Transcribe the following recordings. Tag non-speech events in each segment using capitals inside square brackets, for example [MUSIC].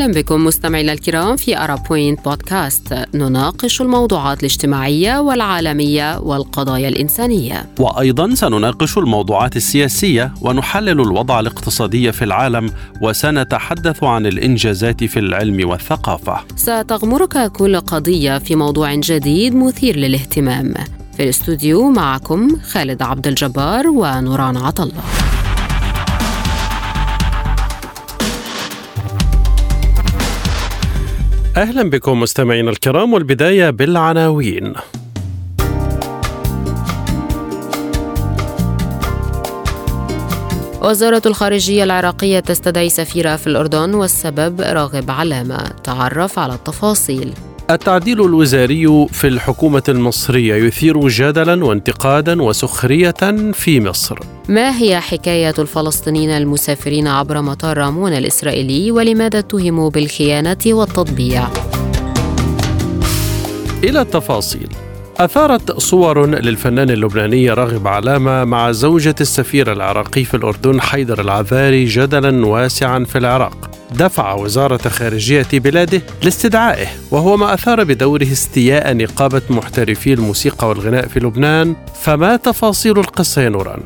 أهلا بكم مستمعينا الكرام في أرا بوينت بودكاست. نناقش الموضوعات الاجتماعية والعالمية والقضايا الإنسانية. وأيضا سنناقش الموضوعات السياسية ونحلل الوضع الاقتصادي في العالم وسنتحدث عن الإنجازات في العلم والثقافة. ستغمرك كل قضية في موضوع جديد مثير للاهتمام. في الاستوديو معكم خالد عبد الجبار ونوران عطله أهلا بكم مستمعينا الكرام والبداية بالعناوين. وزارة الخارجية العراقية تستدعي سفيرة في الأردن والسبب راغب علامة تعرف على التفاصيل. التعديل الوزاري في الحكومة المصرية يثير جدلا وانتقادا وسخرية في مصر. ما هي حكاية الفلسطينيين المسافرين عبر مطار رامون الإسرائيلي ولماذا اتهموا بالخيانة والتطبيع؟ إلى التفاصيل أثارت صور للفنان اللبناني راغب علامة مع زوجة السفير العراقي في الأردن حيدر العذاري جدلا واسعا في العراق دفع وزارة خارجية بلاده لاستدعائه وهو ما أثار بدوره استياء نقابة محترفي الموسيقى والغناء في لبنان فما تفاصيل القصة يا نوران؟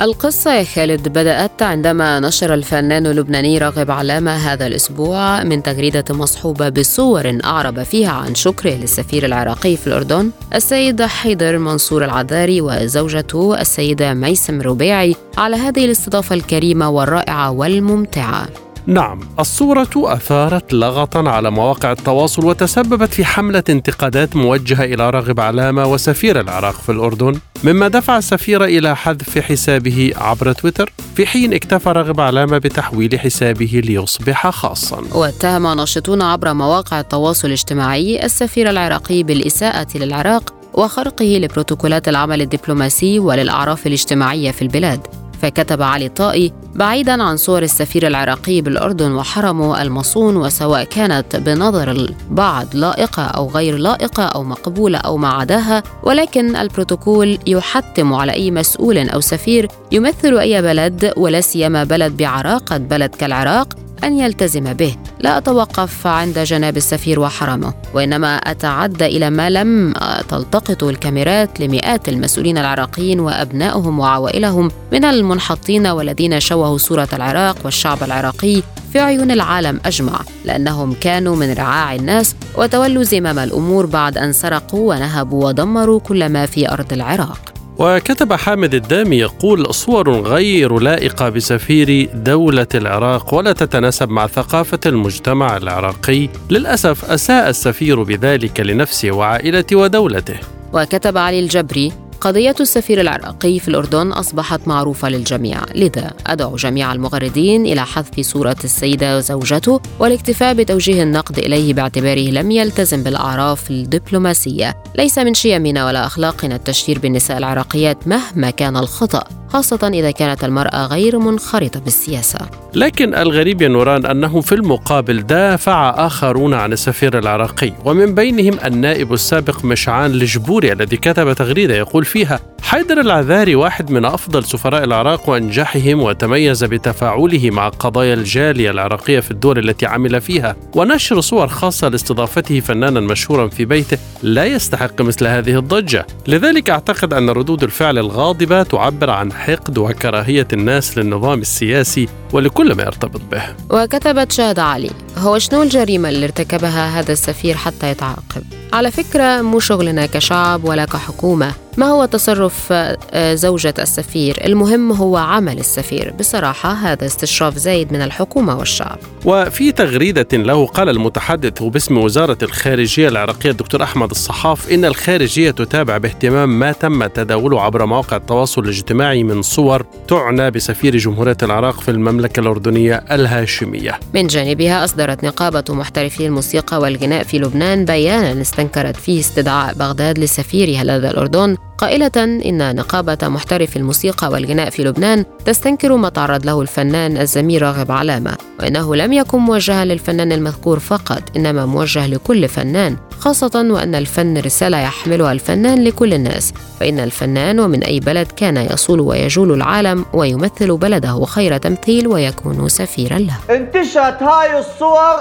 القصة يا خالد بدأت عندما نشر الفنان اللبناني راغب علامة هذا الأسبوع من تغريدة مصحوبة بصور أعرب فيها عن شكره للسفير العراقي في الأردن السيد حيدر منصور العذاري وزوجته السيدة ميسم ربيعي على هذه الاستضافة الكريمة والرائعة والممتعة نعم الصورة أثارت لغطا على مواقع التواصل وتسببت في حملة انتقادات موجهة إلى راغب علامة وسفير العراق في الأردن. مما دفع السفير إلى حذف حسابه عبر تويتر في حين اكتفى راغب علامة بتحويل حسابه ليصبح خاصا. واتهم ناشطون عبر مواقع التواصل الاجتماعي السفير العراقي بالإساءة للعراق وخرقه لبروتوكولات العمل الدبلوماسي وللأعراف الاجتماعية في البلاد. فكتب علي طائي بعيدا عن صور السفير العراقي بالأردن وحرمه المصون وسواء كانت بنظر البعض لائقة أو غير لائقة أو مقبولة أو ما عداها ولكن البروتوكول يحتم على أي مسؤول أو سفير يمثل أي بلد ولا سيما بلد بعراقة بلد كالعراق. أن يلتزم به. لا أتوقف عند جناب السفير وحرمه وإنما أتعدى إلى ما لم تلتقط الكاميرات لمئات المسؤولين العراقيين وأبنائهم وعوائلهم من المنحطين والذين شوهوا صورة العراق والشعب العراقي في عيون العالم أجمع لأنهم كانوا من رعاع الناس وتولوا زمام الأمور بعد أن سرقوا ونهبوا ودمروا كل ما في أرض العراق. وكتب حامد الدامي يقول صور غير لائقة بسفير دولة العراق ولا تتناسب مع ثقافة المجتمع العراقي. للأسف أساء السفير بذلك لنفسه وعائلته ودولته. وكتب علي الجبري قضية السفير العراقي في الأردن أصبحت معروفة للجميع لذا أدعو جميع المغردين إلى حذف صورة السيدة وزوجته والاكتفاء بتوجيه النقد إليه باعتباره لم يلتزم بالأعراف الدبلوماسية. ليس من شيمنا ولا أخلاقنا التشهير بالنساء العراقيات مهما كان الخطأ. خاصة إذا كانت المرأة غير منخرطة بالسياسة. لكن الغريب يا نوران أنه في المقابل دافع آخرون عن السفير العراقي ومن بينهم النائب السابق مشعان الجبوري الذي كتب تغريدة يقول فيها حيدر العذاري واحد من أفضل سفراء العراق وأنجحهم وتميز بتفاعله مع قضايا الجالية العراقية في الدول التي عمل فيها ونشر صور خاصة لاستضافته فنانا مشهورا في بيته لا يستحق مثل هذه الضجة. لذلك أعتقد أن ردود الفعل الغاضبة تعبر عن حقد وكراهية الناس للنظام السياسي ولكل ما يرتبط به. وكتبت شهد علي هو شنو الجريمة اللي ارتكبها هذا السفير حتى يتعاقب؟ على فكرة مو شغلنا كشعب ولا كحكومة. ما هو تصرف آه، زوجة السفير؟ المهم هو عمل السفير. بصراحة هذا استشراف زايد من الحكومة والشعب. وفي تغريدة له قال المتحدث باسم وزارة الخارجية العراقية الدكتور أحمد الصحاف إن الخارجية تتابع باهتمام ما تم تداوله عبر مواقع التواصل الاجتماعي من صور تعنى بسفير جمهورية العراق في المملكة الأردنية الهاشمية. من جانبها أصدرت نقابة محترفي الموسيقى والغناء في لبنان بيانا استنكرت فيه استدعاء بغداد لسفيرها لدى الأردن قائلة إن نقابة محترف الموسيقى والغناء في لبنان تستنكر ما تعرض له الفنان الزميل راغب علامة وإنه لم يكن موجها للفنان المذكور فقط إنما موجه لكل فنان خاصة وأن الفن رسالة يحملها الفنان لكل الناس فإن الفنان ومن أي بلد كان يصول ويجول العالم ويمثل بلده خير تمثيل ويكون سفيرا له. انتشرت هاي الصور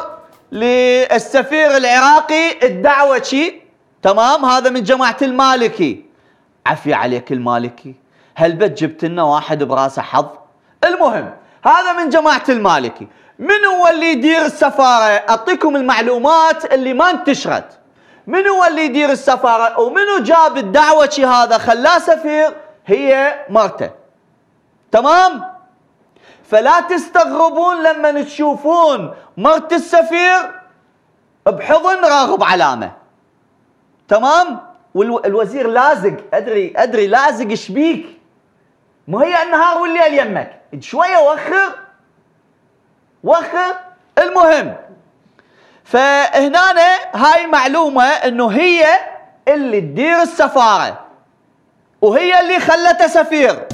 للسفير العراقي الدعوة تمام؟ هذا من جماعة المالكي. عفي عليك المالكي. هل بت جبت لنا واحد براسه حظ؟ المهم هذا من جماعة المالكي. من هو اللي يدير السفارة؟ أعطيكم المعلومات اللي ما انتشرت. من هو اللي يدير السفارة؟ ومنو جاب الدعوة شي هذا؟ خلاه سفير. هي مرته تمام؟ فلا تستغربون لما تشوفون مرت السفير بحضن راغب علامة. تمام؟ والوزير لازق. ادري أدري لازق شبيك مو هي النهار والليل يمك. شوية وخر. وخر. المهم فهنا هاي معلومة إنه هي اللي تدير السفارة وهي اللي خلته سفير.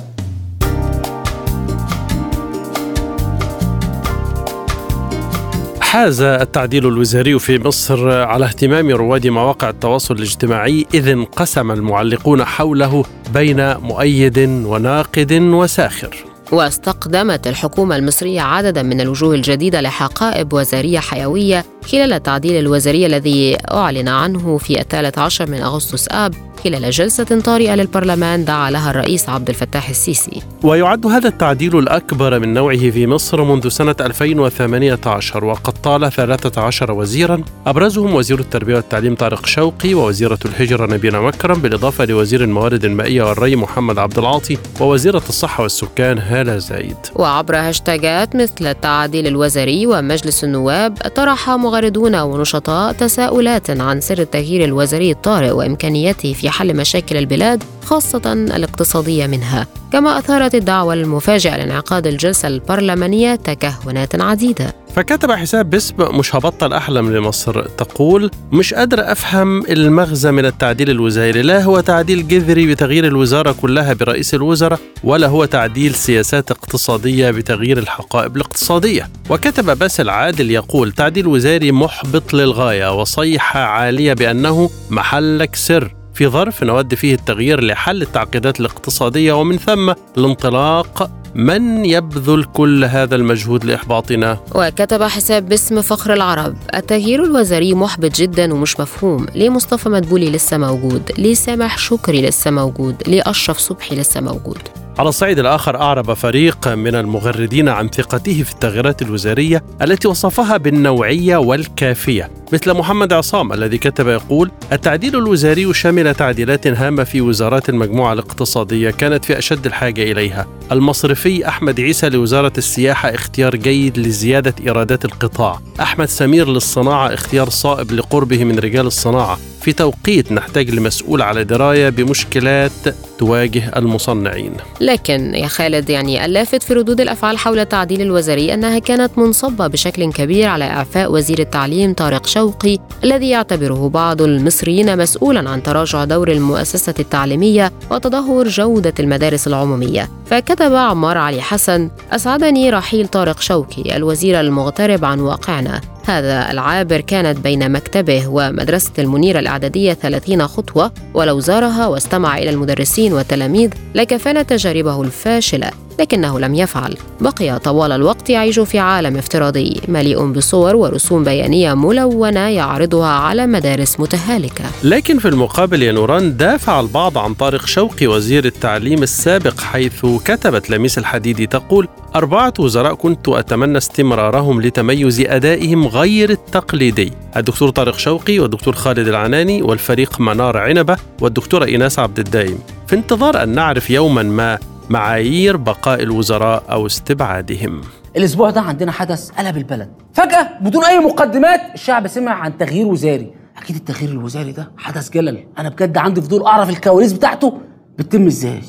حاز التعديل الوزاري في مصر على اهتمام رواد مواقع التواصل الاجتماعي إذ انقسم المعلقون حوله بين مؤيد وناقد وساخر. واستقدمت الحكومة المصرية عددا من الوجوه الجديدة لحقائب وزارية حيوية خلال التعديل الوزاري الذي أعلن عنه في الثالث عشر من أغسطس آب خلال جلسة طارئة للبرلمان دعا لها الرئيس عبد الفتاح السيسي. ويعد هذا التعديل الأكبر من نوعه في مصر منذ سنة 2018 وقد طال 13 وزيرا. أبرزهم وزير التربية والتعليم طارق شوقي ووزيرة الهجرة نبيلة مكرم بالإضافة لوزير الموارد المائية والري محمد عبد العاطي ووزيرة الصحة والسكان هالة زايد. وعبر هاشتاجات مثل التعديل الوزاري ومجلس النواب طرح مغردون ونشطاء تساؤلات عن سر التغيير الوزاري الطارئ وإمكانيته في حل مشاكل البلاد خاصة الاقتصادية منها. كما أثارت الدعوة المفاجئة لانعقاد الجلسة البرلمانية تكهنات عديدة. فكتب حساب باسم مش هبطل أحلم لمصر تقول مش قادر أفهم المغزى من التعديل الوزاري. لا هو تعديل جذري بتغيير الوزارة كلها برئيس الوزراء ولا هو تعديل سياسات اقتصادية بتغيير الحقائب الاقتصادية. وكتب باسل عادل يقول تعديل وزاري محبط للغاية وصيحة عالية بأنه محلك سر. في ظرف نود فيه التغيير لحل التعقيدات الاقتصادية ومن ثم الانطلاق من يبذل كل هذا المجهود لإحباطنا؟ وكتب حساب باسم فخر العرب التغيير الوزاري محبط جدا ومش مفهوم ليه مصطفى مدبولي لسه موجود؟ ليه سامح شكري لسه موجود؟ ليه أشرف صبحي لسه موجود؟ على الصعيد الآخر أعرب فريق من المغردين عن ثقته في التغييرات الوزارية التي وصفها بالنوعية والكافية مثل محمد عصام الذي كتب يقول التعديل الوزاري شمل تعديلات هامة في وزارات المجموعة الاقتصادية كانت في أشد الحاجة إليها. المصرفي أحمد عيسى لوزارة السياحة اختيار جيد لزيادة إيرادات القطاع. أحمد سمير للصناعة اختيار صائب لقربه من رجال الصناعة. في توقيت نحتاج لمسؤول على دراية بمشكلات تواجه المصنعين. لكن يا خالد يعني اللافت في ردود الأفعال حول التعديل الوزاري أنها كانت منصبة بشكل كبير على إعفاء وزير التعليم طارق شوقي الذي يعتبره بعض المصريين مسؤولا عن تراجع دور المؤسسة التعليمية وتدهور جودة المدارس العمومية. فكتب عمار علي حسن أسعدني رحيل طارق شوقي الوزير المغترب عن واقعنا. هذا العابر كانت بين مكتبه ومدرسة المنيرة الإعدادية 30 خطوة ولو زارها واستمع إلى المدرسين والتلاميذ لكفانا تجاربه الفاشلة. لكنه لم يفعل. بقي طوال الوقت يعيش في عالم افتراضي مليء بصور ورسوم بيانية ملونة يعرضها على مدارس متهالكة. لكن في المقابل يا نوران دافع البعض عن طارق شوقي وزير التعليم السابق حيث كتبت لميس الحديدي تقول أربعة وزراء كنت أتمنى استمرارهم لتميز أدائهم غير التقليدي. الدكتور طارق شوقي والدكتور خالد العناني والفريق منار عنبة والدكتورة إيناس عبد الدايم. في انتظار أن نعرف يوما ما معايير بقاء الوزراء أو استبعادهم. الأسبوع ده عندنا حدث قلب البلد. فجأة بدون أي مقدمات الشعب سمع عن تغيير وزاري. أكيد التغيير الوزاري ده حدث جلل. أنا بجد عندي فضول أعرف الكواليس بتاعته بتتم إزاي.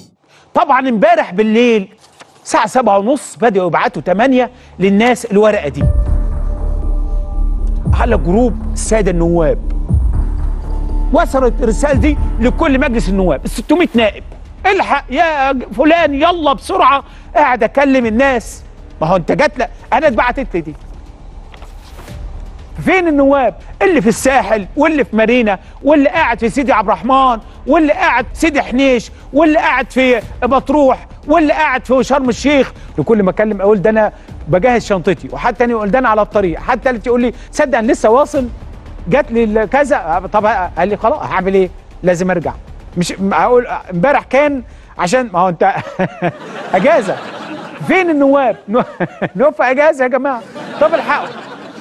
طبعا امبارح بالليل الساعة سبعة ونص بدأوا يبعتوا تمانية للناس الورقة دي. على جروب السادة النواب. وصلت الرسالة دي لكل مجلس النواب. 600 نائب. الحق يا فلان يلا بسرعة. قاعد أكلم الناس. ما هو أنت جات لك أنا اتبعتت لي دي. فين النواب؟ اللي في الساحل واللي في مارينا واللي قاعد في سيدي عبد الرحمن واللي قاعد سيدي حنيش واللي قاعد في مطروح واللي قاعد في شرم الشيخ. لكل ما أكلم أقول ده أنا بجهز شنطتي. وحد تاني يقول ده أنا على الطريق. حد تالت يقول لي تصدق أنا لسه واصل. جات لي كذا. طب قال لي خلاص هعمل إيه؟ لازم أرجع. مش هقول امبارح كان عشان ما هو انت [LAUGHS] أجازة. فين النواب؟ [LAUGHS] نواب في أجازة يا جماعة. طب الحقوا.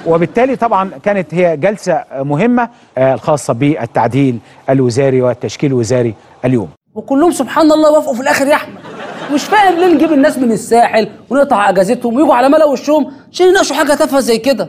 وبالتالي طبعا كانت هي جلسة مهمة آه، الخاصة بالتعديل الوزاري والتشكيل الوزاري اليوم. وكلهم سبحان الله وافقوا في الآخر يا أحمد. مش فاهم ليه نجيب الناس من الساحل ونقطع أجازتهم ويجوا على ملا وشهم عشان يناقشوا حاجة تافهة زي كده.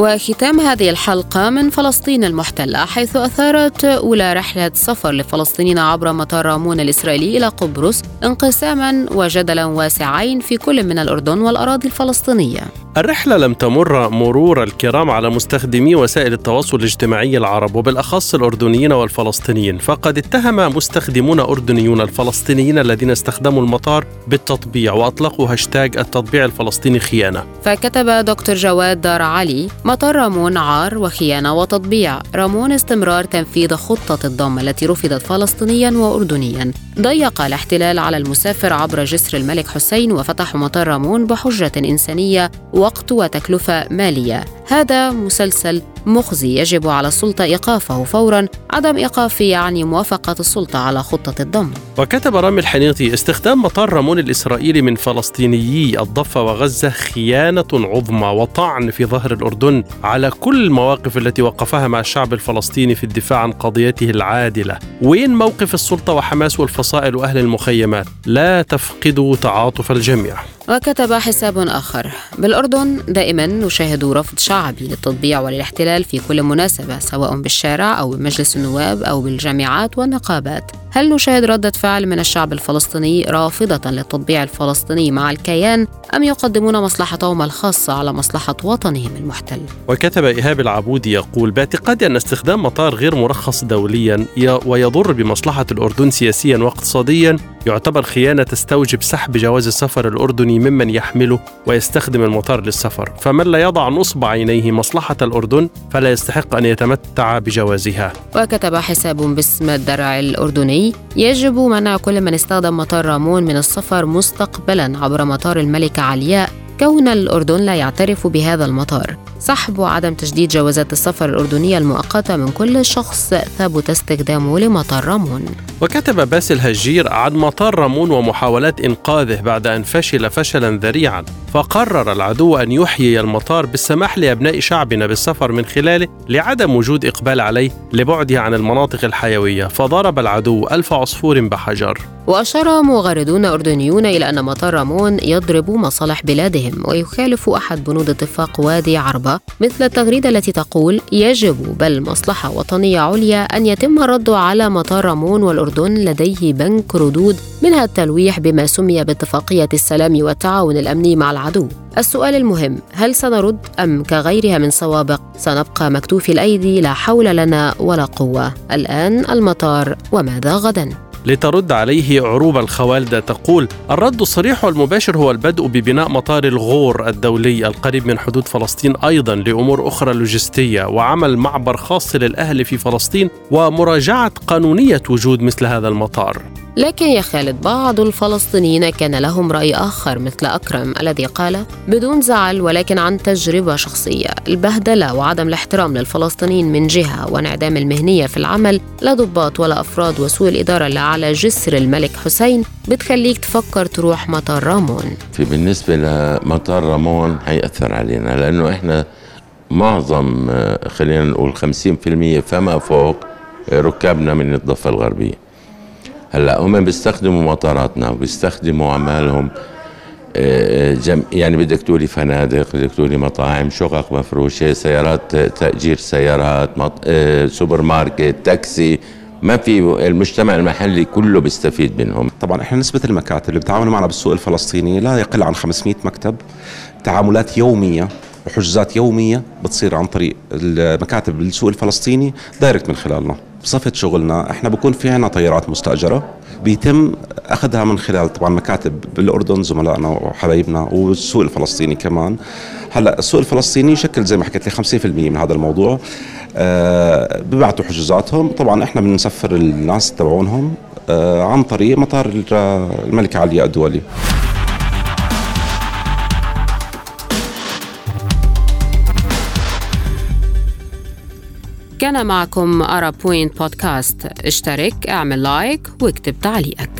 وختام هذه الحلقة من فلسطين المحتلة حيث أثارت أولى رحلة سفر لفلسطينيين عبر مطار رامون الإسرائيلي إلى قبرص انقساما وجدلا واسعين في كل من الأردن والأراضي الفلسطينية. الرحلة لم تمر مرور الكرام على مستخدمي وسائل التواصل الاجتماعي العرب وبالأخص الأردنيين والفلسطينيين فقد اتهم مستخدمون أردنيون الفلسطينيين الذين استخدموا المطار بالتطبيع وأطلقوا هاشتاج التطبيع الفلسطيني خيانة. فكتب دكتور جواد دار علي مطار رامون عار وخيانة وتطبيع. رامون استمرار تنفيذ خطة الضم التي رفضت فلسطينيا وأردنيا. ضيق الاحتلال على المسافر عبر جسر الملك حسين وفتحوا مطار رامون بحجة إنسانية وقت وتكلفة مالية. هذا مسلسل مخزي يجب على السلطة إيقافه فورا عدم إيقافه يعني موافقة السلطة على خطة الضم. وكتب رامي الحنيطي استخدام مطار رامون الإسرائيلي من فلسطينيي الضفة وغزة خيانة عظمى وطعن في ظهر الأردن على كل المواقف التي وقفها مع الشعب الفلسطيني في الدفاع عن قضيته العادلة. وين موقف السلطة وحماس والفصائل وأهل المخيمات؟ لا تفقدوا تعاطف الجميع. وكتب حساب آخر بالأردن دائما نشاهد رفض شعبي للتطبيع وللاحتلال في كل مناسبة سواء بالشارع أو بمجلس النواب أو بالجامعات والنقابات. هل نشاهد ردة فعل من الشعب الفلسطيني رافضة للتطبيع الفلسطيني مع الكيان أم يقدمون مصلحتهم الخاصة على مصلحة وطنهم المحتل؟ وكتب إيهاب العبودي يقول باعتقادي أن استخدام مطار غير مرخص دوليا ويضر بمصلحة الأردن سياسيا واقتصاديا يعتبر خيانة تستوجب سحب جواز السفر الأردني ممن يحمله ويستخدم المطار للسفر فمن لا يضع نصب عينيه مصلحة الأردن فلا يستحق أن يتمتع بجوازها وكتب حساب باسم الدرع الأردني يجب منع كل من استخدم مطار رامون من السفر مستقبلا عبر مطار الملكة علياء. كون الأردن لا يعترف بهذا المطار. سحب وعدم تجديد جوازات السفر الأردنية المؤقتة من كل شخص ثبت استخدامه لمطار رامون. وكتب باسل هجير عن مطار رامون ومحاولات إنقاذه بعد أن فشل فشلا ذريعا. فقرر العدو أن يحيي المطار بالسماح لأبناء شعبنا بالسفر من خلاله لعدم وجود إقبال عليه لبعده عن المناطق الحيوية. فضرب العدو ألف عصفور بحجر. وأشار مغردون أردنيون إلى أن مطار رامون يضرب مصالح بلادهم ويخالف أحد بنود اتفاق وادي عربة مثل التغريدة التي تقول يجب بل مصلحة وطنية عليا أن يتم الرد على مطار رامون والأردن لديه بنك ردود منها التلويح بما سمي باتفاقية السلام والتعاون الأمني مع العدو. السؤال المهم هل سنرد أم كغيرها من سوابق؟ سنبقى مكتوفي الأيدي لا حول لنا ولا قوة. الآن المطار وماذا غداً؟ لترد عليه عروب الخوالدة تقول الرد الصريح والمباشر هو البدء ببناء مطار الغور الدولي القريب من حدود فلسطين أيضا لأمور أخرى لوجستية وعمل معبر خاص للأهل في فلسطين ومراجعة قانونية وجود مثل هذا المطار. لكن يا خالد بعض الفلسطينيين كان لهم رأي آخر مثل أكرم الذي قال بدون زعل ولكن عن تجربة شخصية. البهدلة وعدم الاحترام للفلسطينيين من جهة وانعدام المهنية في العمل لا ضباط ولا أفراد وسوء الإدارة اللي على جسر الملك حسين بتخليك تفكر تروح مطار رامون. في بالنسبة لمطار رامون حيأثر علينا لأنه إحنا معظم خلينا نقول 50% فما فوق ركابنا من الضفة الغربية. هلا هم بيستخدموا مطاراتنا وبيستخدموا أعمالهم آه، جم يعني بدك تقولي فنادق بدك تقولي مطاعم شقق مفروشة سيارات تأجير سيارات مط... آه، سوبر ماركت تاكسي ما في المجتمع المحلي كله بيستفيد منهم. طبعا إحنا نسبة المكاتب اللي بتعاملوا معنا بالسوق الفلسطيني لا يقل عن 500 مكتب تعاملات يومية وحجوزات يومية بتصير عن طريق المكاتب بالسوق الفلسطيني دايركت من خلالنا. بصفة شغلنا إحنا بكون في عنا طيارات مستأجرة بيتم أخذها من خلال طبعا مكاتب بالأردن زملائنا وحبايبنا والسوق الفلسطيني كمان. هلأ السوق الفلسطيني يشكل زي ما حكيت لي 50% من هذا الموضوع. آه ببعثوا حجوزاتهم. طبعا إحنا بنسفر الناس تبعونهم آه عن طريق مطار الملكة علياء الدولي. كان معكم أرا بوينت بودكاست اشترك اعمل like واكتب تعليقك.